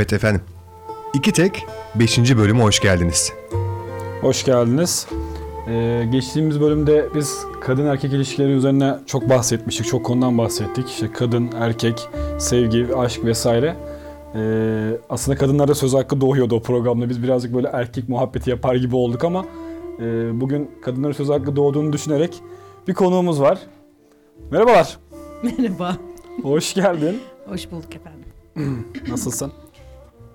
Evet efendim. İki Tek 5. bölüme hoş geldiniz. Hoş geldiniz. Ee, geçtiğimiz bölümde biz kadın erkek ilişkileri üzerine çok bahsetmiştik. Çok konudan bahsettik. İşte kadın, erkek, sevgi, aşk vesaire. Ee, aslında kadınlarda söz hakkı doğuyordu o programda. Biz birazcık böyle erkek muhabbeti yapar gibi olduk ama e, bugün kadınlara söz hakkı doğduğunu düşünerek bir konuğumuz var. Merhabalar. Merhaba. Hoş geldin. Hoş bulduk efendim. Nasılsın?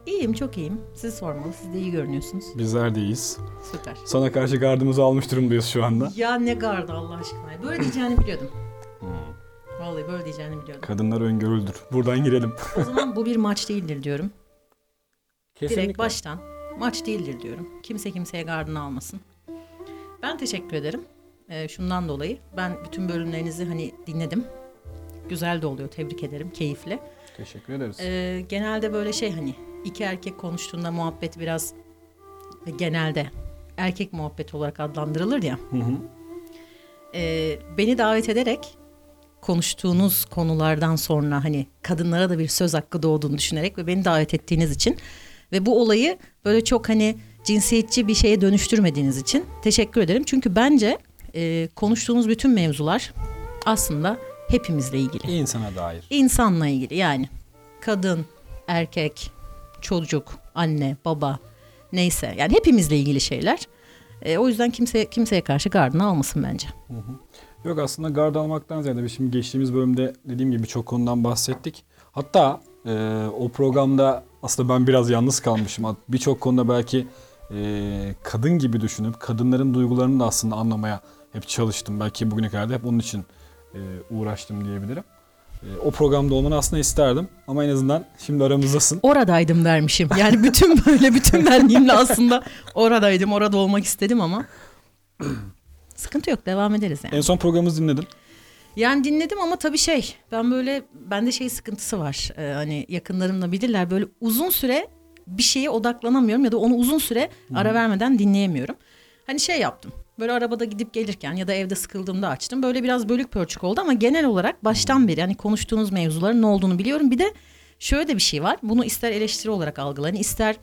İyiyim, çok iyiyim. Siz sormalı. Siz de iyi görünüyorsunuz. Bizler de iyiyiz. Süper. Sana karşı gardımızı almış durumdayız şu anda. Ya ne gardı Allah aşkına. Böyle diyeceğini biliyordum. Vallahi böyle diyeceğini biliyordum. Kadınlar öngörüldür. Buradan girelim. O zaman bu bir maç değildir diyorum. Direkt baştan maç değildir diyorum. Kimse kimseye gardını almasın. Ben teşekkür ederim. Ee, şundan dolayı ben bütün bölümlerinizi hani dinledim. Güzel de oluyor. Tebrik ederim. Keyifli. Teşekkür ederiz. Ee, genelde böyle şey hani iki erkek konuştuğunda muhabbet biraz genelde erkek muhabbeti olarak adlandırılır ya. Hı hı. Ee, beni davet ederek konuştuğunuz konulardan sonra hani kadınlara da bir söz hakkı doğduğunu düşünerek ve beni davet ettiğiniz için ve bu olayı böyle çok hani cinsiyetçi bir şeye dönüştürmediğiniz için teşekkür ederim. Çünkü bence e, konuştuğumuz bütün mevzular aslında hepimizle ilgili. İnsana dair. İnsanla ilgili yani kadın, erkek, çocuk, anne, baba neyse yani hepimizle ilgili şeyler. E, o yüzden kimse kimseye karşı gardını almasın bence. Yok aslında gard almaktan ziyade biz şimdi geçtiğimiz bölümde dediğim gibi çok konudan bahsettik. Hatta e, o programda aslında ben biraz yalnız kalmışım. Birçok konuda belki e, kadın gibi düşünüp kadınların duygularını da aslında anlamaya hep çalıştım. Belki bugüne kadar da hep onun için e, uğraştım diyebilirim. E, o programda olmanı aslında isterdim ama en azından şimdi aramızdasın. Oradaydım dermişim. Yani bütün böyle bütün benliğimle aslında oradaydım. Orada olmak istedim ama sıkıntı yok devam ederiz yani. En son programımızı dinledin. Yani dinledim ama tabii şey ben böyle bende şey sıkıntısı var. Ee, hani yakınlarımla bilirler böyle uzun süre bir şeye odaklanamıyorum ya da onu uzun süre ara vermeden dinleyemiyorum. Hani şey yaptım. Böyle arabada gidip gelirken ya da evde sıkıldığımda açtım. Böyle biraz bölük pörçük oldu ama genel olarak baştan beri hani konuştuğunuz mevzuların ne olduğunu biliyorum. Bir de şöyle de bir şey var. Bunu ister eleştiri olarak algılayın, ister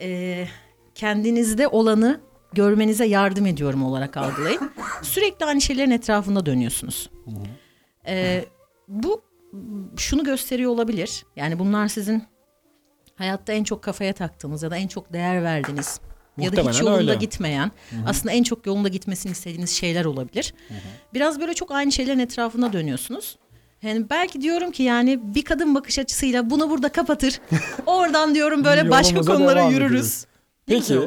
e, kendinizde olanı görmenize yardım ediyorum olarak algılayın. Sürekli aynı şeylerin etrafında dönüyorsunuz. E, bu şunu gösteriyor olabilir. Yani bunlar sizin hayatta en çok kafaya taktığınız ya da en çok değer verdiğiniz ya da hiç Muhtemelen yolunda öyle. gitmeyen, aslında en çok yolunda gitmesini istediğiniz şeyler olabilir. Biraz böyle çok aynı şeylerin etrafında dönüyorsunuz. Yani belki diyorum ki yani bir kadın bakış açısıyla bunu burada kapatır. Oradan diyorum böyle başka konulara yürürüz. Peki.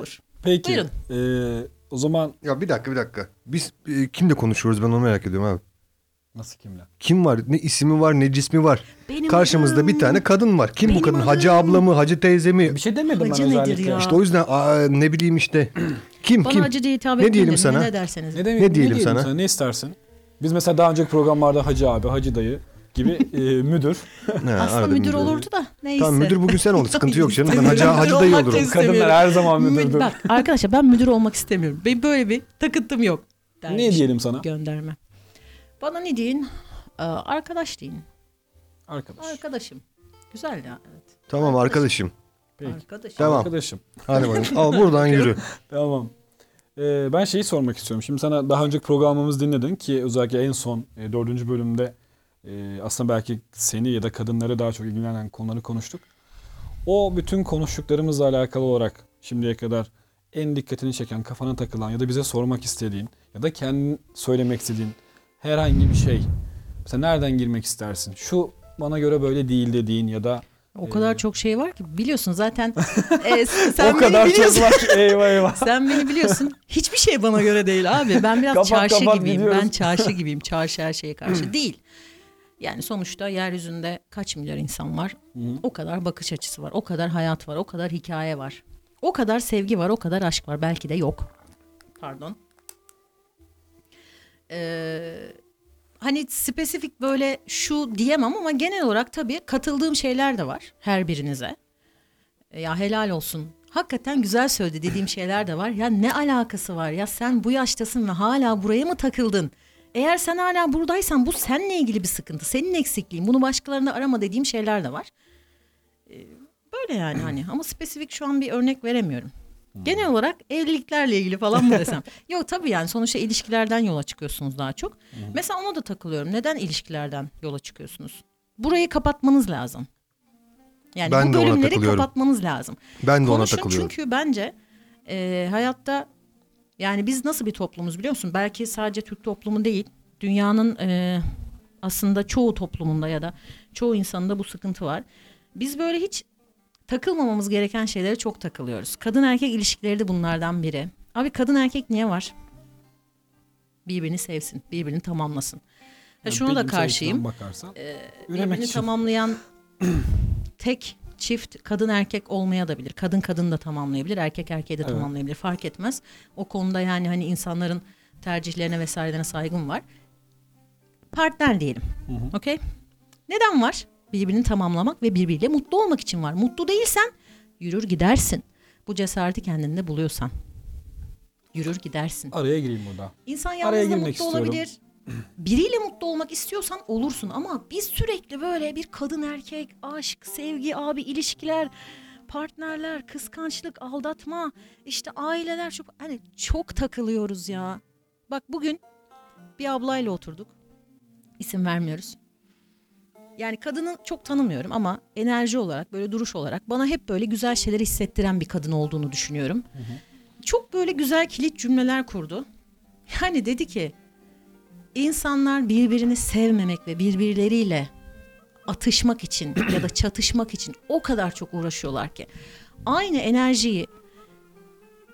Peki. Buyurun. e, o zaman Ya bir dakika bir dakika. Biz e, kimle konuşuyoruz ben onu merak ediyorum abi. Nasıl kimle? Kim var? Ne ismi var ne cismi var? Benim Karşımızda adım- bir tane kadın var. Kim bu Benim kadın? Hacı adım- abla mı? Hacı teyze mi? Bir şey demedim Hacı ben nedir özellikle. ya? İşte o yüzden aa, ne bileyim işte. Kim Bana kim? acı diye hitap Ne diyelim sana? Ne derseniz. Ne, demek, Ne diyelim sana? Ne istersin? Biz mesela daha önceki programlarda Hacı abi, Hacı dayı gibi e, müdür. Ha, Aslında müdür müdürü. olurdu da neyse. Tamam müdür bugün sen ol. Sıkıntı yok canım. Ben hacı, Müdür hacı dayı olurum. Kadınlar her zaman Mü- müdürdür. Bak arkadaşlar ben müdür olmak istemiyorum. Benim böyle bir takıntım yok. Ne diyelim sana? Gönderme. Bana ne deyin? Ee, arkadaş deyin. Arkadaş. Arkadaşım. Güzel ya. Evet. Tamam arkadaşım. Peki. Arkadaşım. Tamam. Arkadaşım. Hadi bakalım. Al buradan yürü. Tamam. Ee, ben şeyi sormak istiyorum. Şimdi sana daha önceki programımızı dinledin ki özellikle en son e, dördüncü bölümde e, aslında belki seni ya da kadınları daha çok ilgilenen konuları konuştuk. O bütün konuştuklarımızla alakalı olarak şimdiye kadar en dikkatini çeken, kafana takılan ya da bize sormak istediğin ya da kendin söylemek istediğin herhangi bir şey. Mesela nereden girmek istersin? Şu bana göre böyle değil dediğin ya da O kadar çok şey var ki biliyorsun zaten. e, sen o kadar çok biliyorsun. var ki eyvah eyvah. Sen beni biliyorsun. Hiçbir şey bana göre değil abi. Ben biraz Kapat, çarşı kapat, gibiyim. gidiyoruz. Ben çarşı gibiyim. Çarşı her şeye karşı değil. Yani sonuçta yeryüzünde kaç milyar insan var? O kadar bakış açısı var. O kadar hayat var. O kadar hikaye var. O kadar sevgi var. O kadar aşk var. Belki de yok. Pardon. Ee, hani spesifik böyle şu diyemem ama genel olarak tabii katıldığım şeyler de var her birinize. E, Ya helal olsun. Hakikaten güzel söyledi dediğim şeyler de var. Ya ne alakası var? Ya sen bu yaştasın ve hala buraya mı takıldın? Eğer sen hala buradaysan bu seninle ilgili bir sıkıntı. Senin eksikliğin. Bunu başkalarında arama dediğim şeyler de var. Ee, Böyle yani hani ama spesifik şu an bir örnek veremiyorum. Genel olarak evliliklerle ilgili falan mı desem? Yok tabii yani sonuçta ilişkilerden yola çıkıyorsunuz daha çok. Mesela ona da takılıyorum. Neden ilişkilerden yola çıkıyorsunuz? Burayı kapatmanız lazım. Yani Ben bu de ona bölümleri takılıyorum. kapatmanız lazım. Ben de ona Konuşun takılıyorum. çünkü bence e, hayatta yani biz nasıl bir toplumuz biliyor musun? Belki sadece Türk toplumu değil, dünyanın e, aslında çoğu toplumunda ya da çoğu insanında bu sıkıntı var. Biz böyle hiç takılmamamız gereken şeylere çok takılıyoruz. Kadın erkek ilişkileri de bunlardan biri. Abi kadın erkek niye var? Birbirini sevsin, birbirini tamamlasın. Ya Yani şuna da karşıyım. Bakarsan, üremek Birbirini için. tamamlayan tek çift kadın erkek olmaya da bilir. Kadın kadın da tamamlayabilir, erkek erkeği de Evet. tamamlayabilir. Fark etmez. O konuda yani hani insanların tercihlerine vesairelerine saygım var. Partner diyelim. Okey? Neden var? Birbirini tamamlamak ve birbiriyle mutlu olmak için var. Mutlu değilsen yürür gidersin. Bu cesareti kendinde buluyorsan. Yürür gidersin. Araya gireyim burada. İnsan yalnız da mutlu istiyorum. olabilir. Biriyle mutlu olmak istiyorsan olursun ama biz sürekli böyle bir kadın erkek, aşk, sevgi, abi ilişkiler, partnerler, kıskançlık, aldatma, işte aileler çok hani çok takılıyoruz ya. Bak bugün bir ablayla oturduk. İsim vermiyoruz. Yani kadını çok tanımıyorum ama enerji olarak böyle duruş olarak bana hep böyle güzel şeyleri hissettiren bir kadın olduğunu düşünüyorum. Çok böyle güzel kilit cümleler kurdu. Yani dedi ki insanlar birbirini sevmemek ve birbirleriyle atışmak için ya da çatışmak için o kadar çok uğraşıyorlar ki aynı enerjiyi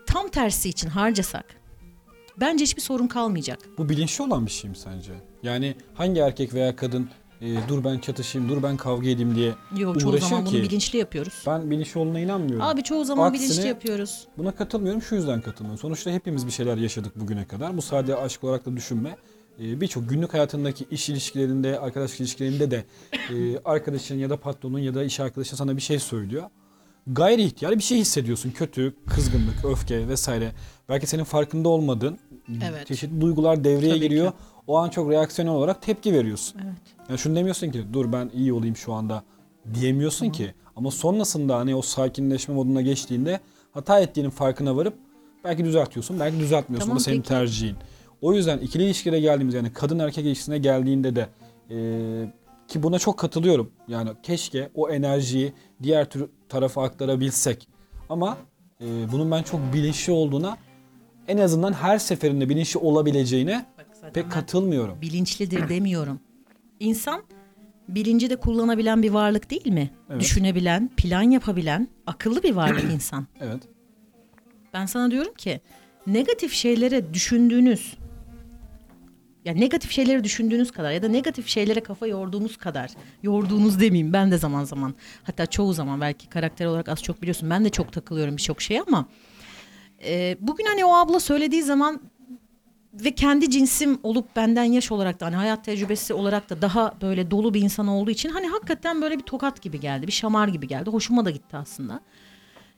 tam tersi için harcasak bence hiçbir sorun kalmayacak. Bu bilinçli olan bir şey mi sence? Yani hangi erkek veya kadın e, dur ben çatışayım, dur ben kavga edeyim diye Yok çoğu uğraşır zaman bunu ki? bilinçli yapıyoruz. Ben bilinçli olduğuna inanmıyorum. Abi çoğu zaman Aksine- bilinçli yapıyoruz. Buna katılmıyorum. Şu yüzden katılmıyorum. Sonuçta hepimiz bir şeyler yaşadık bugüne kadar. Bu sadece aşk olarak da düşünme. Ee, Birçok günlük hayatındaki iş ilişkilerinde, arkadaşlık ilişkilerinde de e, arkadaşın ya da patronun ya da iş arkadaşın sana bir şey söylüyor. Gayri ihtiyar bir şey hissediyorsun. Kötü, kızgınlık, öfke vesaire. Belki senin farkında olmadığın Evet. çeşitli duygular devreye Tabii ki. giriyor. O an çok reaksiyonel olarak tepki veriyorsun. Evet. Yani şunu demiyorsun ki dur ben iyi olayım şu anda diyemiyorsun ki. Ama sonrasında hani o sakinleşme moduna geçtiğinde hata ettiğinin farkına varıp belki düzeltiyorsun belki düzeltmiyorsun. Tamam, Bu da senin peki. tercihin. O yüzden ikili ilişkilere geldiğimiz yani kadın erkek ilişkisine geldiğinde de e, ki buna çok katılıyorum. Yani keşke o enerjiyi diğer tür tarafa aktarabilsek. Ama e, bunun ben çok bilinçli olduğuna en azından her seferinde bilinçli olabileceğine Bak pek katılmıyorum. bilinçlidir demiyorum. İnsan bilinci de kullanabilen bir varlık değil mi? Evet. Düşünebilen, plan yapabilen, akıllı bir varlık insan. Evet. Ben sana diyorum ki negatif şeylere düşündüğünüz ya negatif şeyleri düşündüğünüz kadar ya da negatif şeylere kafa yorduğunuz kadar yorduğunuz demeyeyim ben de zaman zaman hatta çoğu zaman belki karakter olarak az çok biliyorsun ben de çok takılıyorum birçok şeye ama e, bugün hani o abla söylediği zaman ve kendi cinsim olup benden yaş olarak da hani hayat tecrübesi olarak da daha böyle dolu bir insan olduğu için hani hakikaten böyle bir tokat gibi geldi bir şamar gibi geldi hoşuma da gitti aslında.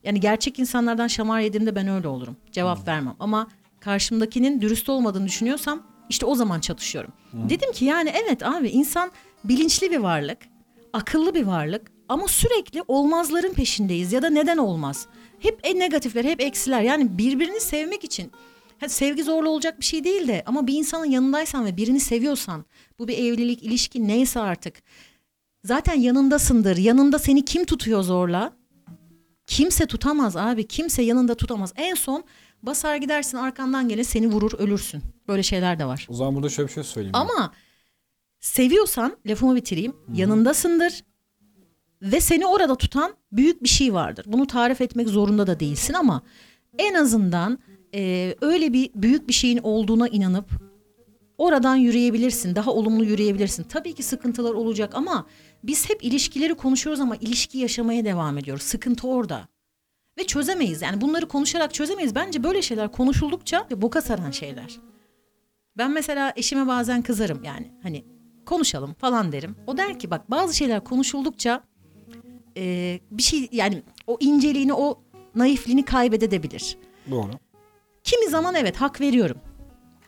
Yani gerçek insanlardan şamar yediğimde ben öyle olurum. Cevap vermem. Ama karşımdakinin dürüst olmadığını düşünüyorsam işte o zaman çatışıyorum. Dedim ki yani evet abi insan bilinçli bir varlık, akıllı bir varlık ama sürekli olmazların peşindeyiz ya da neden olmaz? Hep en negatifler, hep eksiler. Yani birbirini sevmek için ha, sevgi zorla olacak bir şey değil de ama bir insanın yanındaysan ve birini seviyorsan bu bir evlilik, ilişki neyse artık zaten yanındasındır. Yanında seni kim tutuyor zorla? Kimse tutamaz abi. Kimse yanında tutamaz. En son basar gidersin arkandan gene seni vurur ölürsün. Böyle şeyler de var. O zaman burada şöyle bir şey söyleyeyim. Ama seviyorsan lafımı bitireyim. Yanındasındır. Ve seni orada tutan büyük bir şey vardır. Bunu tarif etmek zorunda da değilsin ama en azından e, öyle bir büyük bir şeyin olduğuna inanıp oradan yürüyebilirsin. Daha olumlu yürüyebilirsin. Tabii ki sıkıntılar olacak ama biz hep ilişkileri konuşuyoruz ama ilişki yaşamaya devam ediyoruz. Sıkıntı orada. Ve çözemeyiz. Yani bunları konuşarak çözemeyiz. Bence böyle şeyler konuşuldukça boka saran şeyler. Ben mesela eşime bazen kızarım yani hani konuşalım falan derim. O der ki bak bazı şeyler konuşuldukça e, bir şey yani o inceliğini o naifliğini kaybedebilir. Doğru. Kimi zaman evet hak veriyorum.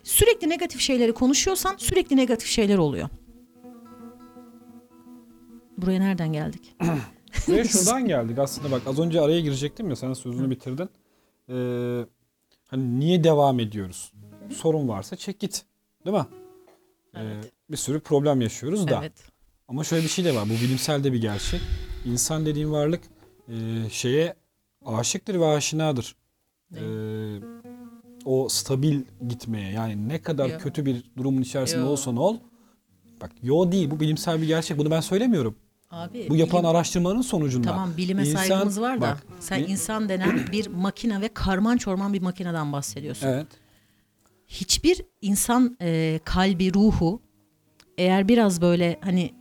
Sürekli negatif şeyleri konuşuyorsan sürekli negatif şeyler oluyor. Buraya nereden geldik? Ve şuradan geldik aslında bak az önce araya girecektim ya sen sözünü bitirdin. Ee, hani niye devam ediyoruz? Sorun varsa çek git. Değil mi? Ee, Evet. bir sürü problem yaşıyoruz da. Evet. Ama şöyle bir şey de var. Bu bilimsel de bir gerçek. İnsan dediğin varlık e, şeye aşıktır ve aşinadır. E, o stabil gitmeye yani ne kadar Yo. kötü bir durumun içerisinde Yo. olsan ol. Bak yo değil bu bilimsel bir gerçek. Bunu ben söylemiyorum. Abi Bu yapılan bilim- araştırmaların sonucunda. Tamam bilime İnsan- saygımız var da bak, sen bir- insan denen bir makine ve karman çorman bir makineden bahsediyorsun. Evet. Hiçbir insan e, kalbi, ruhu eğer biraz böyle hani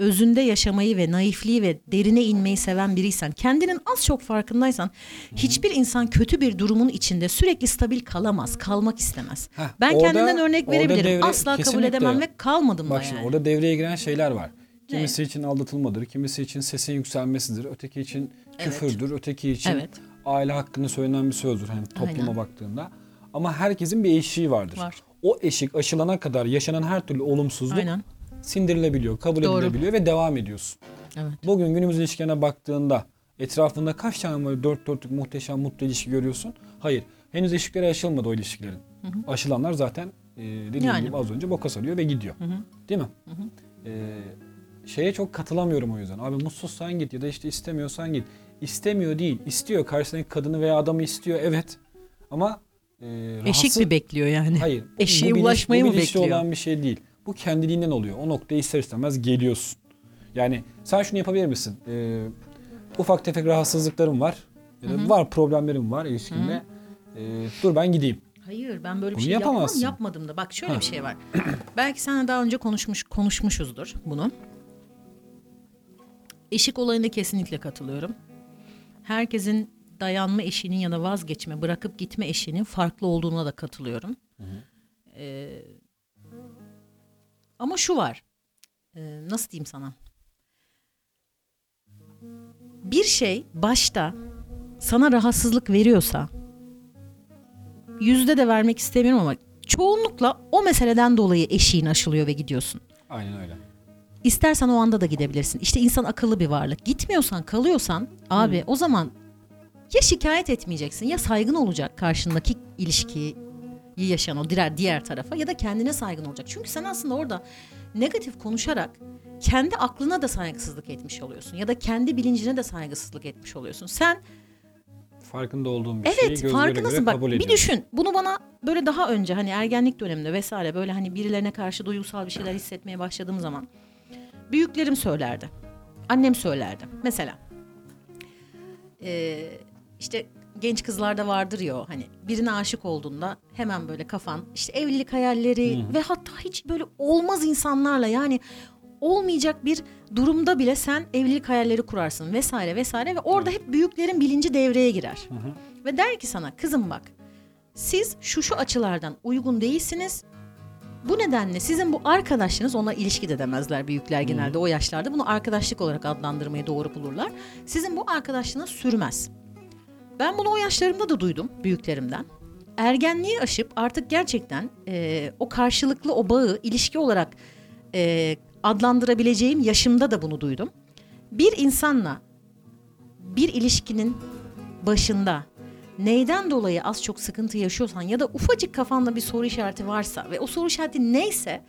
özünde yaşamayı ve naifliği ve derine inmeyi seven biriysen, kendinin az çok farkındaysan hiçbir insan kötü bir durumun içinde sürekli stabil kalamaz, kalmak istemez. Heh, Ben orada- kendimden örnek verebilirim. devre- Asla kabul edemem ve kalmadım Bak da şimdi yani. orada devreye giren şeyler var. Kimisi için aldatılmadır, kimisi için sesin yükselmesidir, öteki için küfürdür, öteki için Evet. aile hakkında söylenen bir sözdür hani topluma Aynen. baktığında. Ama herkesin bir eşiği vardır. Var. O eşik aşılana kadar yaşanan her türlü olumsuzluk Aynen. Sindirilebiliyor, kabul Doğru. edilebiliyor ve devam ediyorsun. Evet. Bugün günümüz ilişkilerine baktığında etrafında kaç tane böyle dört dörtlük muhteşem mutlu ilişki görüyorsun? Hayır. Henüz eşikleri aşılmadı o ilişkilerin. Aşılanlar zaten e, dediğim Yani. gibi az önce boka sarıyor ve gidiyor. Değil mi? E, şeye çok katılamıyorum o yüzden. Abi mutsuzsan git ya da işte istemiyorsan git. İstemiyor değil. istiyor. Karşısındaki kadını veya adamı istiyor. Evet. Ama e, Eşik rahatsız- mi bekliyor yani? Hayır. Eşeğe bu bilinç- ulaşmayı bu mı bekliyor? olan bir şey değil. Bu kendiliğinden oluyor. O noktaya ister istemez geliyorsun. Yani sen şunu yapabilir misin? Ee, ufak tefek rahatsızlıklarım var. Ya da var problemlerim var ilişkimde. Ee, dur ben gideyim. Hayır ben böyle bir Bunu şey yapmam yapmadım da. Bak şöyle Ha. bir şey var. Belki seninle daha önce konuşmuş konuşmuşuzdur bunu. Eşik olayına kesinlikle katılıyorum. Herkesin dayanma eşiğinin ya da vazgeçme, bırakıp gitme eşiğinin farklı olduğuna da katılıyorum. Ee, ama şu var. Ee, nasıl diyeyim sana? Bir şey başta sana rahatsızlık veriyorsa yüzde de vermek istemiyorum ama çoğunlukla o meseleden dolayı eşiğin aşılıyor ve gidiyorsun. Aynen öyle. İstersen o anda da gidebilirsin. İşte insan akıllı bir varlık. Gitmiyorsan, kalıyorsan abi o zaman ya şikayet etmeyeceksin ya saygın olacak karşındaki ilişkiyi yaşayan o diğer diğer tarafa ya da kendine saygın olacak. Çünkü sen aslında orada negatif konuşarak kendi aklına da saygısızlık etmiş oluyorsun ya da kendi bilincine de saygısızlık etmiş oluyorsun. Sen Farkında olduğum bir şeyi Evet gözlere farkındasın göre bak kabul bir ediyorum. düşün bunu bana böyle daha önce hani ergenlik döneminde vesaire böyle hani birilerine karşı duygusal bir şeyler hissetmeye başladığım zaman büyüklerim söylerdi. Annem söylerdi. Mesela eee, işte genç kızlarda vardır ya o, hani birine aşık olduğunda hemen böyle kafan işte evlilik hayalleri ve hatta hiç böyle olmaz insanlarla yani olmayacak bir durumda bile sen evlilik hayalleri kurarsın vesaire vesaire ve orada hep büyüklerin bilinci devreye girer. Ve der ki sana kızım bak siz şu şu açılardan uygun değilsiniz. Bu nedenle sizin bu arkadaşınız ona ilişki de demezler büyükler genelde o yaşlarda bunu arkadaşlık olarak adlandırmayı doğru bulurlar. Sizin bu arkadaşlığınız sürmez. Ben bunu o yaşlarımda da duydum büyüklerimden. Ergenliği aşıp artık gerçekten eee, o karşılıklı o bağı ilişki olarak eee, adlandırabileceğim yaşımda da bunu duydum. Bir insanla bir ilişkinin başında neyden dolayı az çok sıkıntı yaşıyorsan ya da ufacık kafanda bir soru işareti varsa ve o soru işareti neyse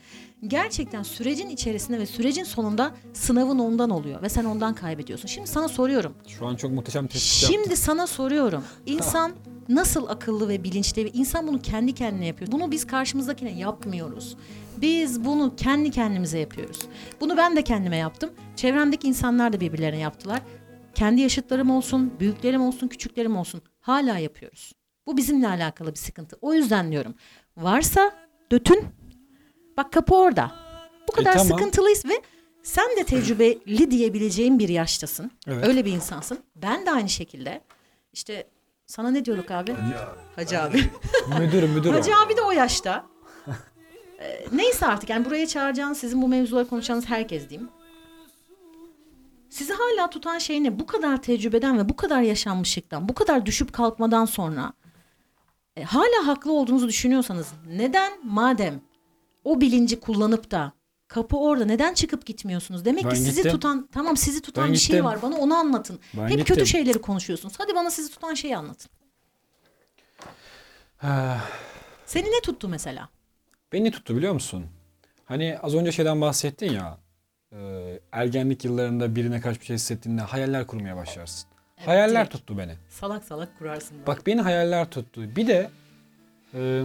gerçekten sürecin içerisinde ve sürecin sonunda sınavın ondan oluyor ve sen ondan kaybediyorsun. Şimdi sana soruyorum. Şu an çok muhteşem tespit. Şimdi sana soruyorum. İnsan nasıl akıllı ve bilinçli ve insan bunu kendi kendine yapıyor. Bunu biz karşımızdakine yapmıyoruz. Biz bunu kendi kendimize yapıyoruz. Bunu ben de kendime yaptım. Çevremdeki insanlar da birbirlerine yaptılar. Kendi yaşıtlarım olsun, büyüklerim olsun, küçüklerim olsun. Hala yapıyoruz. Bu bizimle alakalı bir sıkıntı. O yüzden diyorum. Varsa dötün. Bak kapı orada. Bu kadar tamam. sıkıntılıyız ve sen de tecrübeli diyebileceğin bir yaştasın. Evet. Öyle bir insansın. Ben de aynı şekilde. İşte sana ne diyorduk abi? Hacı abi. müdür müdür o. Hacı abi de o yaşta. Ee, neyse artık yani buraya çağıracağınız sizin bu mevzuları konuşacağınız herkes diyeyim. Sizi hala tutan şey ne? Bu kadar tecrübeden ve bu kadar yaşanmışlıktan, bu kadar düşüp kalkmadan sonra e, hala haklı olduğunuzu düşünüyorsanız neden madem o bilinci kullanıp da Kapı orada. Neden çıkıp gitmiyorsunuz? Demek Ben ki sizi gittim. tutan tamam sizi tutan Ben bir şey gittim. var. Bana onu anlatın. Ben Hep gittim. kötü şeyleri konuşuyorsunuz. Hadi bana sizi tutan şeyi anlatın. Seni ne tuttu mesela? Beni tuttu biliyor musun? Hani az önce şeyden bahsettin ya. E, ergenlik yıllarında birine karşı bir şey hissettiğinde hayaller kurmaya başlarsın. hayaller direkt. tuttu beni. Salak salak kurarsın. böyle. Bak beni hayaller tuttu. Bir de e,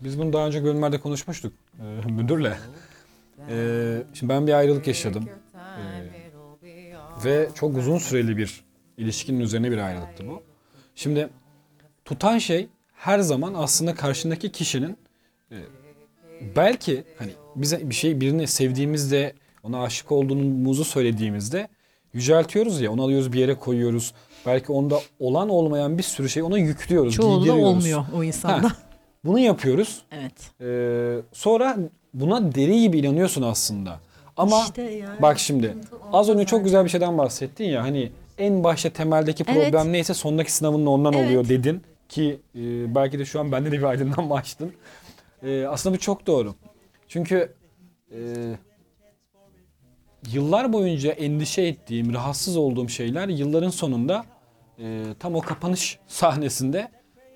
biz bunu daha önce bölümlerde konuşmuştuk e, müdürle. E, şimdi ben bir ayrılık yaşadım. E, ve çok uzun süreli bir ilişkinin üzerine bir ayrılıktı bu. Şimdi tutan şey her zaman aslında karşındaki kişinin e, belki hani bize bir şey birini sevdiğimizde ona aşık olduğumuzu söylediğimizde yüceltiyoruz ya onu alıyoruz bir yere koyuyoruz. Belki onda olan olmayan bir sürü şey ona yüklüyoruz, Çoğu da olmuyor o insanda. Ha, bunu yapıyoruz. Evet. Ee, sonra buna deri gibi inanıyorsun aslında. Ama İşte ya. bak şimdi az önce çok güzel bir şeyden bahsettin ya hani en başta temeldeki Evet. problem neyse sondaki sınavın ondan Evet. oluyor dedin ki e, belki de şu an bende de bir aydınlanma açtın. E, aslında bu çok doğru. Çünkü e, yıllar boyunca endişe ettiğim, rahatsız olduğum şeyler yılların sonunda e, tam o kapanış sahnesinde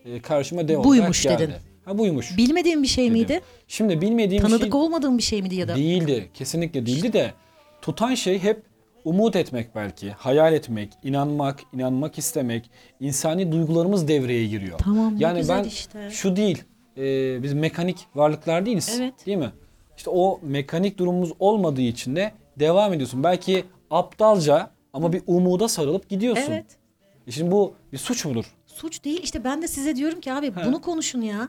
e, karşıma dev Buymuş olarak geldi. dedin. Ha buymuş. Bilmediğin bir şey dedim. miydi? Şimdi bilmediğim Tanıdık şey olmadığın bir şey miydi ya da? değildi. Kesinlikle değildi de tutan şey hep umut etmek belki, hayal etmek, inanmak, inanmak istemek, insani duygularımız devreye giriyor. Tamam, yani güzel ben işte. şu değil, e, biz mekanik varlıklar değiliz, Evet. değil mi? İşte o mekanik durumumuz olmadığı için de devam ediyorsun. Belki aptalca ama bir umuda sarılıp gidiyorsun. Evet. E Şimdi bu bir suç mudur? Suç değil işte ben de size diyorum ki abi bunu konuşun ya.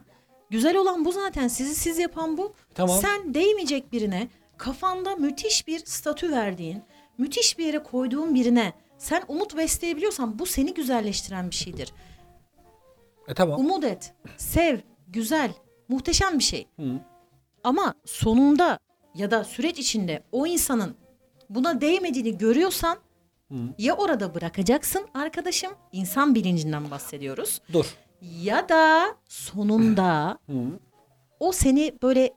Güzel olan bu zaten sizi siz yapan bu. Tamam. Sen değmeyecek birine kafanda müthiş bir statü verdiğin, müthiş bir yere koyduğun birine sen umut besleyebiliyorsan bu seni güzelleştiren bir şeydir. E tamam. Umut et, sev, güzel, muhteşem bir şey. Ama sonunda ya da süreç içinde o insanın buna değmediğini görüyorsan ya orada bırakacaksın arkadaşım, insan bilincinden bahsediyoruz. Dur. Ya da sonunda o seni böyle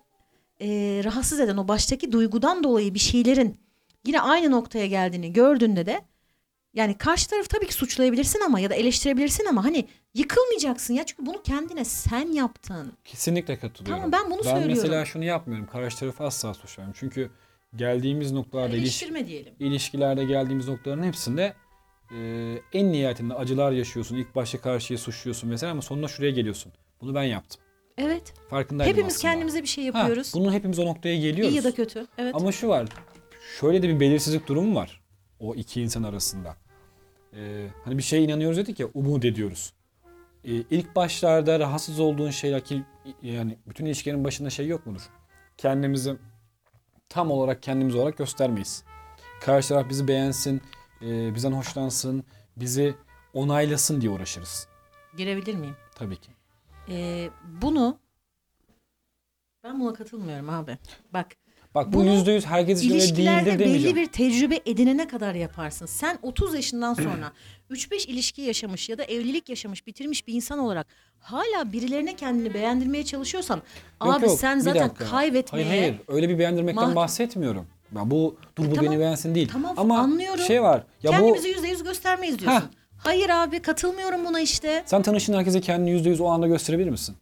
e, rahatsız eden o baştaki duygudan dolayı bir şeylerin yine aynı noktaya geldiğini gördüğünde de yani karşı tarafı tabii ki suçlayabilirsin ama ya da eleştirebilirsin ama hani yıkılmayacaksın ya çünkü bunu kendine sen yaptın. Kesinlikle katılıyorum. Tamam, ben bunu Ben söylüyorum. mesela şunu yapmıyorum. Karşı tarafı asla suçlamıyorum. Çünkü geldiğimiz noktalarda iliş- Eleştirme diyelim. ilişkilerde geldiğimiz noktaların hepsinde e, en nihayetinde acılar yaşıyorsun. İlk başta karşıya suçluyorsun mesela ama sonunda şuraya geliyorsun. Bunu ben yaptım. Evet. Farkındaydım Hepimiz aslında. kendimize bir şey Ha, yapıyoruz. bunun hepimiz o noktaya geliyoruz. İyi ya da kötü. Evet. Ama şu var. Şöyle de bir belirsizlik durumu var. O iki insan arasında. Ee, hani bir şeye inanıyoruz dedik ya umut ediyoruz. Ee, ilk başlarda rahatsız olduğun şeyler ki yani bütün ilişkilerin başında şey yok mudur? Kendimizi tam olarak kendimiz olarak göstermeyiz. Karşı taraf bizi beğensin, e, bizden hoşlansın, bizi onaylasın diye uğraşırız. Girebilir miyim? Tabii ki. Ee, bunu ben buna katılmıyorum abi. Bak Bak bu yüzde yüz herkes için öyle İlişkilerde değildir belli demeyeceğim. bir tecrübe edinene kadar yaparsın. Sen 30 yaşından sonra 3-5 ilişki yaşamış ya da evlilik yaşamış, bitirmiş bir insan olarak hala birilerine kendini beğendirmeye çalışıyorsan abi yok, sen bir zaten dakika. kaybetmeye Hayır hayır öyle bir beğendirmekten Mah- bahsetmiyorum. Ben bu dur bu Tamam. beni beğensin değil. Tamam, Ama anlıyorum. şey var. Ya kendimizi yüzde yüz göstermeyiz diyorsun. Heh. Hayır abi katılmıyorum buna işte. sen tanıştığın herkese kendini yüzde yüz o anda gösterebilir misin?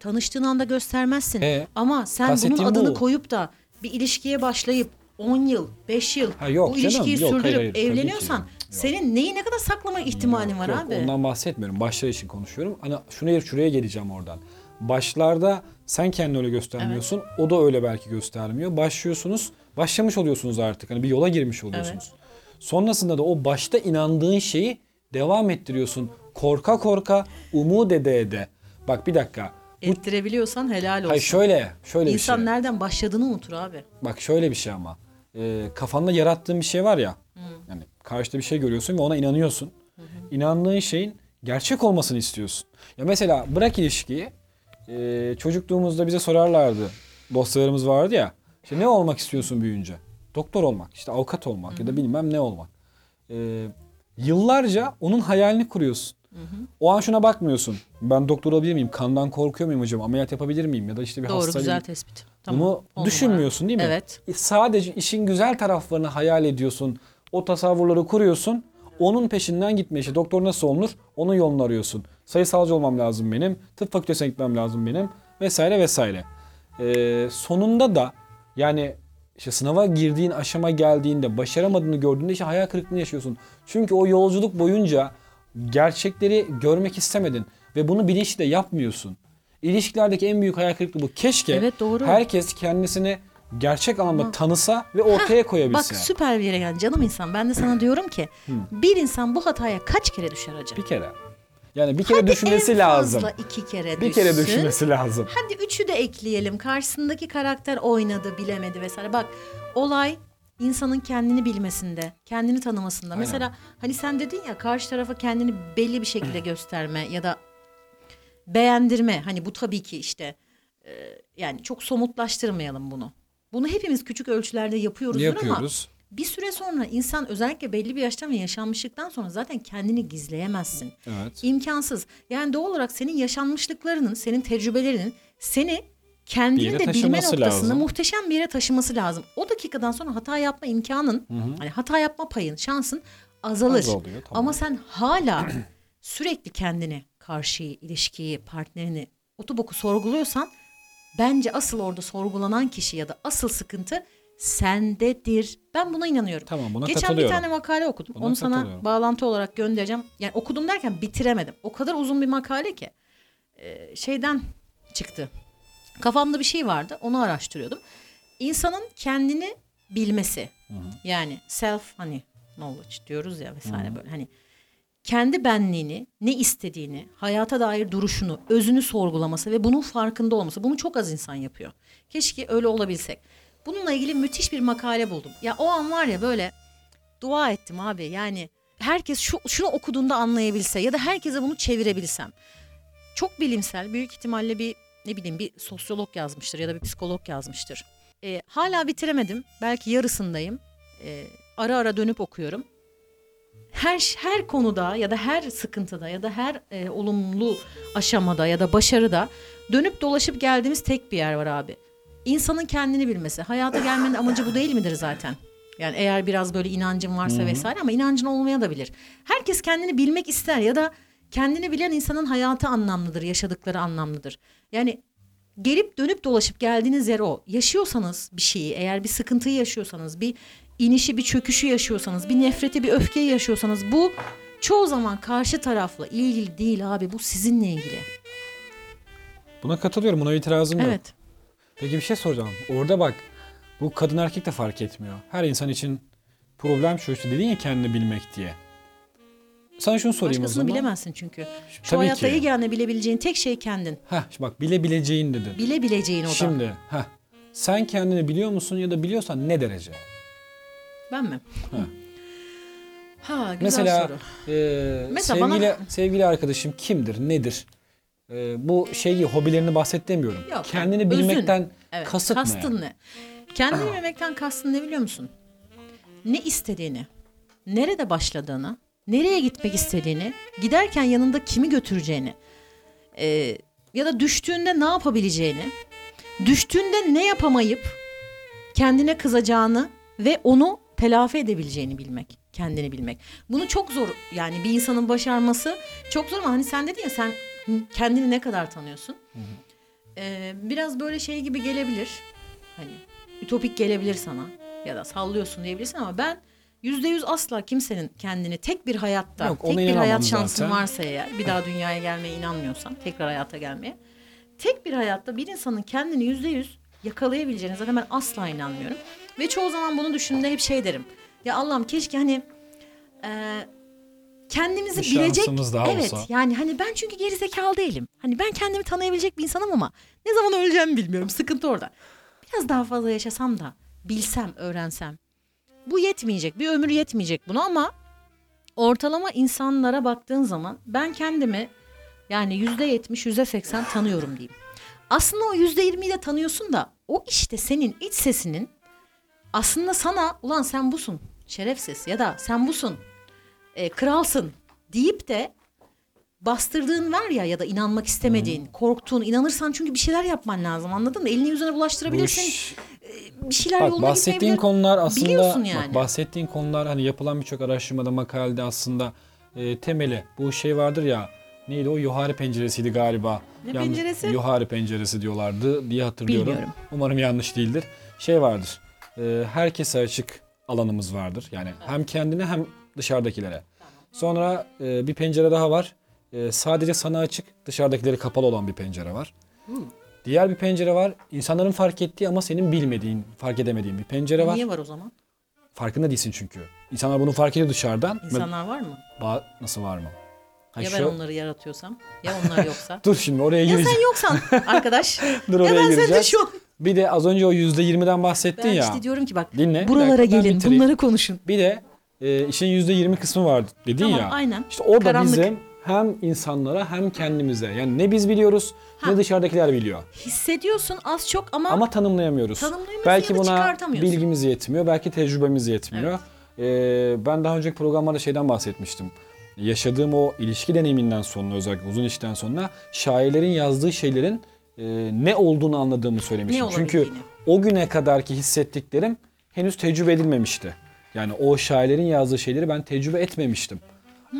Tanıştığın anda göstermezsin. Ee, Ama sen bunun kastettiğim adını bu. koyup da bir ilişkiye başlayıp 10 yıl, 5 yıl Ha, yok bu canım, ilişkiyi yok, hayır, sürdürüp hayır, evleniyorsan Yok. senin neyi ne kadar saklama ihtimalin var Yok, abi. Ondan bahsetmiyorum. Başlar için konuşuyorum. Hani şuraya şuraya geleceğim oradan. Başlarda sen kendini öyle göstermiyorsun. O da öyle belki göstermiyor. Başlıyorsunuz. Başlamış oluyorsunuz artık. Hani bir yola girmiş oluyorsunuz. Sonrasında da o başta inandığın şeyi devam ettiriyorsun. Korka korka, umut ede ede. Bak bir dakika. Ettirebiliyorsan helal olsun. Hayır şöyle, şöyle bir İnsan şey. nereden başladığını unutur abi. Bak şöyle bir şey ama. Ee, kafanda yarattığın bir şey var ya. Yani karşıda bir şey görüyorsun ve ona inanıyorsun. İnandığın şeyin gerçek olmasını istiyorsun. Ya mesela bırak ilişkiyi. ee, çocukluğumuzda bize sorarlardı. Dosyalarımız vardı ya. İşte ne olmak istiyorsun büyüyünce? Doktor olmak, işte avukat olmak ya da bilmem ne olmak. Ee, yıllarca onun hayalini kuruyorsun. O an şuna bakmıyorsun. Ben doktor olabilir miyim? Kandan korkuyor muyum hocam? Ameliyat yapabilir miyim? Ya da işte bir Doğru hastalığı... güzel tespit. Tamam, Bunu on düşünmüyorsun değil mi? Evet. Sadece işin güzel taraflarını hayal ediyorsun. O tasavvurları kuruyorsun. Onun peşinden gitme işte. Doktor nasıl olunur? Onun yolunu arıyorsun. Sayısalcı olmam lazım benim. Tıp fakültesine gitmem lazım benim. Vesaire vesaire. Ee, sonunda da yani işte sınava girdiğin aşama geldiğinde başaramadığını gördüğünde işte hayal kırıklığını yaşıyorsun. Çünkü o yolculuk boyunca gerçekleri görmek istemedin ve bunu bilinçli de yapmıyorsun. İlişkilerdeki en büyük hayal kırıklığı bu. Keşke Evet, doğru. herkes kendisini gerçek anlamda tanısa ve ortaya Bak koyabilse. süper bir yere yani canım insan. Ben de sana diyorum ki bir insan bu hataya kaç kere düşer acaba? bir kere. Yani bir kere Hadi düşünmesi en lazım. iki kere Bir kere düşsün. düşünmesi lazım. Hadi üçü de ekleyelim. Karşısındaki karakter oynadı, bilemedi vesaire. Bak olay insanın kendini bilmesinde, kendini tanımasında. Aynen. Mesela hani sen dedin ya karşı tarafa kendini belli bir şekilde gösterme ya da beğendirme. Hani bu tabii ki işte e, yani çok somutlaştırmayalım bunu. Bunu hepimiz küçük ölçülerde yapıyoruzdur ama Yapıyoruz. bir süre sonra insan özellikle belli bir yaştan ve yaşanmışlıktan sonra zaten kendini gizleyemezsin. Evet. İmkansız. Yani doğal olarak senin yaşanmışlıklarının, senin tecrübelerinin seni kendini de bilme noktasında lazım. muhteşem bir yere taşıması lazım. O dakikadan sonra hata yapma imkanın, hani hata yapma payın, şansın azalır. Azalıyor, tamam. Ama sen hala sürekli kendini, karşıyı, ilişkiyi, partnerini, otoboku sorguluyorsan bence asıl orada sorgulanan kişi ya da asıl sıkıntı sendedir. Ben buna inanıyorum. Tamam, buna Geçen bir tane makale okudum. Buna Onu sana bağlantı olarak göndereceğim. Yani okudum derken bitiremedim. O kadar uzun bir makale ki. Şeyden çıktı. Kafamda bir şey vardı. Onu araştırıyordum. İnsanın kendini bilmesi. Yani self hani knowledge diyoruz ya vesaire böyle hani kendi benliğini, ne istediğini, hayata dair duruşunu, özünü sorgulaması ve bunun farkında olması. Bunu çok az insan yapıyor. Keşke öyle olabilsek. Bununla ilgili müthiş bir makale buldum. Ya o an var ya böyle dua ettim abi. Yani herkes şu şunu okuduğunda anlayabilse ya da herkese bunu çevirebilsem. Çok bilimsel, büyük ihtimalle bir ne bileyim bir sosyolog yazmıştır ya da bir psikolog yazmıştır. Ee, hala bitiremedim. Belki yarısındayım. Ee, ara ara dönüp okuyorum her her konuda ya da her sıkıntıda ya da her e, olumlu aşamada ya da başarıda dönüp dolaşıp geldiğimiz tek bir yer var abi. İnsanın kendini bilmesi. Hayata gelmenin amacı bu değil midir zaten? Yani eğer biraz böyle inancın varsa vesaire ama inancın olmaya da bilir. Herkes kendini bilmek ister ya da kendini bilen insanın hayatı anlamlıdır, yaşadıkları anlamlıdır. Yani gelip dönüp dolaşıp geldiğiniz yer o. Yaşıyorsanız bir şeyi, eğer bir sıkıntıyı yaşıyorsanız, bir inişi, bir çöküşü yaşıyorsanız, bir nefreti, bir öfkeyi yaşıyorsanız bu çoğu zaman karşı tarafla ilgili değil abi. Bu sizinle ilgili. Buna katılıyorum. Buna itirazım yok. Evet. Peki bir şey soracağım. Orada bak bu kadın erkek de fark etmiyor. Her insan için problem şu işte dedin ya kendini bilmek diye. Sana şunu sorayım o Başkasını zaman. bilemezsin çünkü. Şu Tabii hayatta ki. yegane bilebileceğin tek şey kendin. Heh, bak bilebileceğin dedi. Bilebileceğin o da. Şimdi heh, sen kendini biliyor musun ya da biliyorsan ne derece? Ben mi? Ha. Ha güzel Mesela, soru. e, Mesela sevgili bana- sevgili arkadaşım kimdir, nedir? E, bu şeyi hobilerini bahset demiyorum. Yok, Kendini özün. bilmekten Evet. kasıt ne? kastın ne? Kendini bilmekten kastın ne biliyor musun? Ne istediğini, nerede başladığını, nereye gitmek istediğini, giderken yanında kimi götüreceğini, e, ya da düştüğünde ne yapabileceğini, düştüğünde ne yapamayıp kendine kızacağını ve onu telafi edebileceğini bilmek, kendini bilmek. Bunu çok zor yani bir insanın başarması çok zor ama hani sen dedin ya sen kendini ne kadar tanıyorsun? Ee, biraz böyle şey gibi gelebilir. Hani ütopik gelebilir sana ya da sallıyorsun diyebilirsin ama ben yüzde yüz asla kimsenin kendini tek bir hayatta, Yok, tek bir hayat şansın zaten. varsa eğer bir daha dünyaya gelmeye inanmıyorsan, tekrar hayata gelmeye. Tek bir hayatta bir insanın kendini yüzde yüz yakalayabileceğine zaten ben asla inanmıyorum. Ve çoğu zaman bunu düşündüğümde hep şey derim. Ya Allah'ım keşke hani e, kendimizi Bir bilecek. evet olsa. yani hani ben çünkü gerizekalı değilim. Hani ben kendimi tanıyabilecek bir insanım ama ne zaman öleceğimi bilmiyorum. Sıkıntı orada. Biraz daha fazla yaşasam da bilsem, öğrensem. Bu yetmeyecek. Bir ömür yetmeyecek buna ama ortalama insanlara baktığın zaman ben kendimi yani yüzde yetmiş, yüzde seksen tanıyorum diyeyim. Aslında o yüzde yirmiyi de tanıyorsun da o işte senin iç sesinin aslında sana ulan sen busun şerefsiz ya da sen busun e, kralsın deyip de bastırdığın var ya ya da inanmak istemediğin, korktuğun, inanırsan çünkü bir şeyler yapman lazım anladın mı? Elini yüzüne Bu bulaştırabilirsin. iş- bir şeyler Bak yoluna bahsettiğin konular aslında Biliyorsun bak, yani. bahsettiğin konular hani yapılan birçok araştırmada makalede aslında e, temeli bu şey vardır ya neydi o yuhari penceresiydi galiba. Ne penceresi? Yuhari penceresi diyorlardı diye hatırlıyorum. Bilmiyorum. Umarım yanlış değildir. Şey vardır. E, herkese açık alanımız vardır. Yani hem kendine hem dışarıdakilere. Sonra e, bir pencere daha var. E, sadece sana açık, dışarıdakileri kapalı olan bir pencere var. Diğer bir pencere var. İnsanların fark ettiği ama senin bilmediğin, fark edemediğin bir pencere var. Niye var o zaman? Farkında değilsin çünkü. İnsanlar bunu fark ediyor dışarıdan. İnsanlar var mı? Ba- Nasıl var mı? Ha Ya şu- ben onları yaratıyorsam? Ya onlar yoksa? Dur şimdi oraya ya gireceğim. sen yoksan arkadaş. Dur ya oraya ben sende gireceğiz. şu. Bir de az önce o %20'den bahsettin Ben ya. işte diyorum ki bak Dinle. buralara ben gelin bitireyim. bunları konuşun. Bir de e, işin %20 kısmı var dedin Tamam ya. aynen. İşte orada Karanlık. bizim hem insanlara hem kendimize yani ne biz biliyoruz Ha. ne dışarıdakiler biliyor. Hissediyorsun az çok ama, Ama tanımlayamıyoruz. Tanımlayamıyorsun Belki ya da buna bilgimiz yetmiyor, belki tecrübemiz yetmiyor. Ee, ben daha önceki programlarda şeyden bahsetmiştim. Yaşadığım o ilişki deneyiminden sonra özellikle uzun ilişkiden sonra şairlerin yazdığı şeylerin e, ne olduğunu anladığımı söylemiştim. Çünkü o güne kadarki hissettiklerim henüz tecrübe edilmemişti. Yani o şairlerin yazdığı şeyleri ben tecrübe etmemiştim.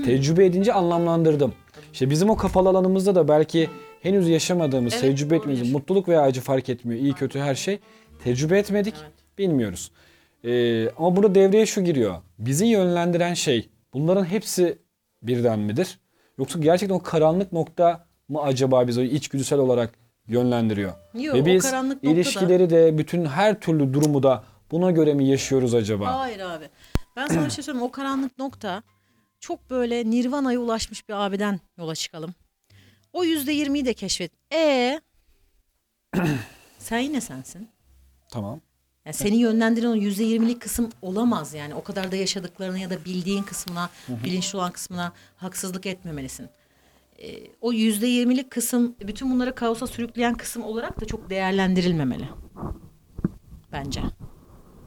Tecrübe edince anlamlandırdım. İşte bizim o kapalı alanımızda da belki henüz yaşamadığımız, Evet, tecrübe etmediğimiz, olabilir. mutluluk veya acı fark etmiyor. iyi kötü her şey. Tecrübe etmedik, bilmiyoruz. Ee, ama burada devreye şu giriyor. Bizi yönlendiren şey bunların hepsi birden midir? Yoksa gerçekten o karanlık nokta mı acaba bizi içgüdüsel olarak yönlendiriyor? Yok, Ve biz ilişkileri de bütün her türlü durumu da buna göre mi yaşıyoruz acaba? Hayır abi. Ben sana bir şey söyleyeyim. O karanlık nokta çok böyle nirvana'ya ulaşmış bir abiden yola çıkalım. O yüzde yirmiyi de keşfet. E sen yine sensin. Tamam. Yani seni yönlendiren o yüzde yirmilik kısım olamaz yani. O kadar da yaşadıklarına ya da bildiğin kısmına, bilinçli olan kısmına haksızlık etmemelisin. Ee, o yüzde yirmilik kısım bütün bunları kaosa sürükleyen kısım olarak da çok değerlendirilmemeli. Bence.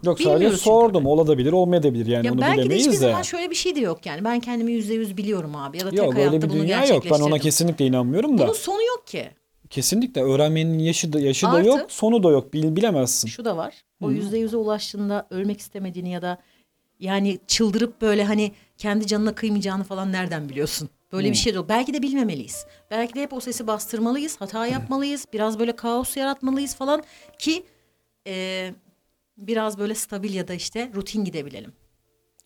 Yok sadece Bilmiyoruz çünkü. sordum. Olabilir, olmayabilir. Yani Ya onu belki de bilemeyiz hiçbir de. zaman şöyle bir şey de yok yani. Ben kendimi yüzde yüz biliyorum abi. Ya da tek Yok hayatta öyle bir bunu dünya yok. Ben ona gerçekleştirdim. kesinlikle inanmıyorum da. Bunun sonu yok ki. Kesinlikle öğrenmenin yaşı da, yaşı da Artı- yok, sonu da yok. Bil, bilemezsin. Şu da var. O yüzde yüze ulaştığında ölmek istemediğini ya da yani çıldırıp böyle hani kendi canına kıymayacağını falan nereden biliyorsun? Böyle bir şey de yok. Belki de bilmemeliyiz. Belki de hep o sesi bastırmalıyız. Hata yapmalıyız. Biraz böyle kaos yaratmalıyız falan ki e, biraz böyle stabil ya da işte rutin gidebilelim.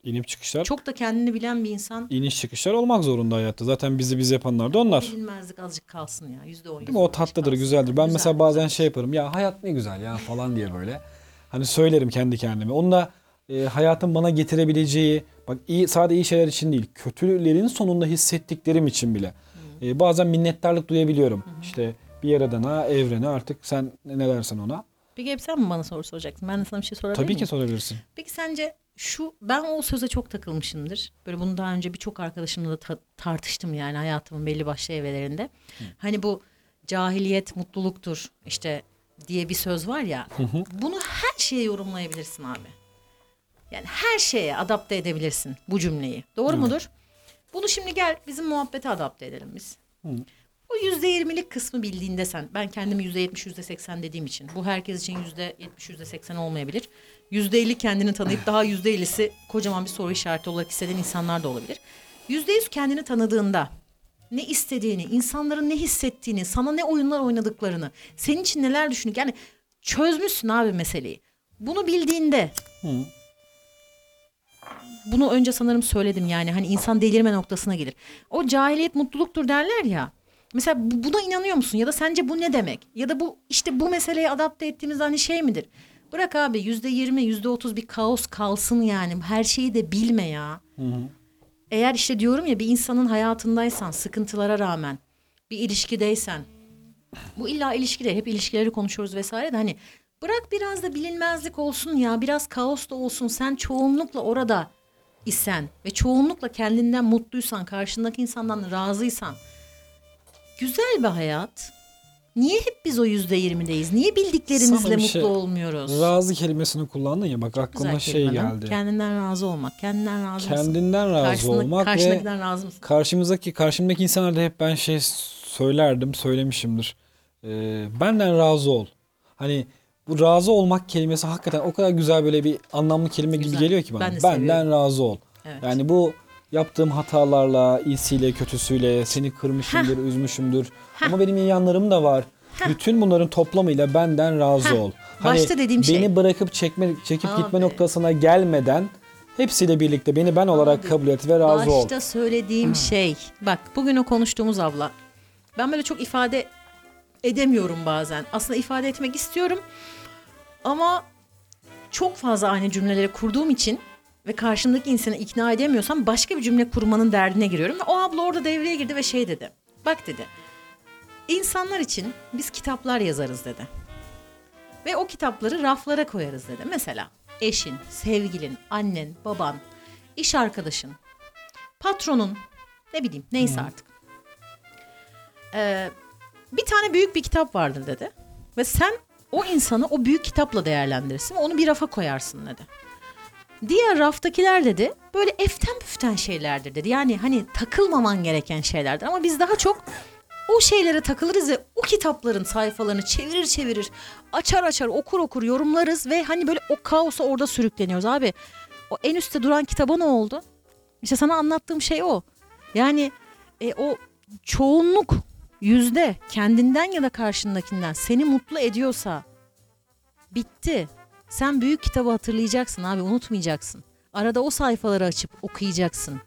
İnip çıkışlar, Çok da kendini bilen bir insan iniş çıkışlar olmak zorunda hayatta. Zaten bizi biz yapanlar da onlar. bilinmezlik azıcık kalsın ya. Yüzde on. Değil mi? O tatlıdır, güzeldir. Ben mesela bazen şey yaparım. Ya hayat ne güzel ya falan diye böyle. Hani söylerim kendi kendime. Onu da e, hayatın bana getirebileceği, bak iyi sadece iyi şeyler için değil, kötülerin sonunda hissettiklerim için bile. E, bazen minnettarlık duyabiliyorum. İşte bir yaradana, evrene artık sen ne dersen ona. Peki hep sen mi bana soru soracaksın? Ben de sana bir şey sorabilir Tabii miyim? ki sorabilirsin. Peki sence şu ben o söze çok takılmışımdır. Böyle bunu daha önce birçok arkadaşımla da ta- tartıştım yani hayatımın belli başlı evrelerinde. Hani bu cahiliyet mutluluktur işte diye bir söz var ya. Bunu her şeye yorumlayabilirsin abi. Yani her şeye adapte edebilirsin bu cümleyi. Doğru mudur? Bunu şimdi gel bizim muhabbete adapte edelim biz. O yüzde yirmilik kısmı bildiğinde sen, ben kendimi yüzde yetmiş, yüzde seksen dediğim için. Bu herkes için yüzde yetmiş, yüzde seksen olmayabilir. Yüzde elli kendini tanıyıp daha yüzde ellisi kocaman bir soru işareti olarak hisseden insanlar da olabilir. Yüzde yüz kendini tanıdığında ne istediğini, insanların ne hissettiğini, sana ne oyunlar oynadıklarını, senin için neler düşündük. Yani çözmüşsün abi meseleyi. Bunu bildiğinde bunu önce sanırım söyledim yani hani insan delirme noktasına gelir. O cahiliyet mutluluktur derler ya. Mesela bu- buna inanıyor musun ya da sence bu ne demek? Ya da bu işte bu meseleye adapte ettiğimiz hani şey midir? Bırak abi yüzde yirmi yüzde otuz bir kaos kalsın yani her şeyi de bilme ya. Eğer işte diyorum ya bir insanın hayatındaysan sıkıntılara rağmen bir ilişkideysen bu illa ilişki değil hep ilişkileri konuşuyoruz vesaire de hani bırak biraz da bilinmezlik olsun ya biraz kaos da olsun sen çoğunlukla orada isen ve çoğunlukla kendinden mutluysan karşındaki insandan razıysan güzel bir hayat Niye hep biz o yüzde yirmideyiz? Niye bildiklerimizle mutlu şey- olmuyoruz? Razı kelimesini kullandın ya bak aklıma Güzel şey kelime geldi. Kendinden razı olmak. Kendinden razı mısın? Kendinden razı Karşısında- olmak ve karşındakinden razı mısın? karşımızdaki karşımdaki insanlara da hep ben şey söylerdim, söylemişimdir. Ee, benden razı ol. Hani bu razı olmak kelimesi hakikaten o kadar güzel böyle bir anlamlı kelime gibi Güzel. geliyor ki bana. Ben de benden seviyorum. razı ol. Evet. Yani bu yaptığım hatalarla, iyisiyle, kötüsüyle seni kırmışımdır, üzmüşümdür. Ama benim iyi yanlarım da var. Bütün bunların toplamıyla benden razı ol. Hani Başta dediğim beni şey. bırakıp çekme çekip gitme Abi. noktasına gelmeden hepsiyle birlikte beni ben olarak Abi, kabul et ve razı ol. Başta söylediğim şey. Bak bugün o konuştuğumuz abla. Ben böyle çok ifade edemiyorum bazen. Aslında ifade etmek istiyorum. Ama çok fazla aynı cümleleri kurduğum için ve karşımdaki insanı ikna edemiyorsam başka bir cümle kurmanın derdine giriyorum. Ve o abla orada devreye girdi ve şey dedi. Bak dedi. İnsanlar için biz kitaplar yazarız dedi. Ve o kitapları raflara koyarız dedi. Mesela eşin, sevgilin, annen, baban, iş arkadaşın, patronun, ne bileyim neyse artık. Ee, bir tane büyük bir kitap vardır dedi. Ve sen o insanı o büyük kitapla değerlendirirsin ve onu bir rafa koyarsın dedi. Diğer raftakiler dedi böyle eften püften şeylerdir dedi. Yani hani takılmaman gereken şeylerdir ama biz daha çok o şeylere takılırız ve o kitapların sayfalarını çevirir çevirir, açar açar, okur okur yorumlarız ve hani böyle o kaosa orada sürükleniyoruz abi. O en üstte duran kitaba ne oldu? İşte sana anlattığım şey o. Yani e, o çoğunluk yüzde kendinden ya da karşındakinden seni mutlu ediyorsa bitti. Sen büyük kitabı hatırlayacaksın abi unutmayacaksın. Arada o sayfaları açıp okuyacaksın.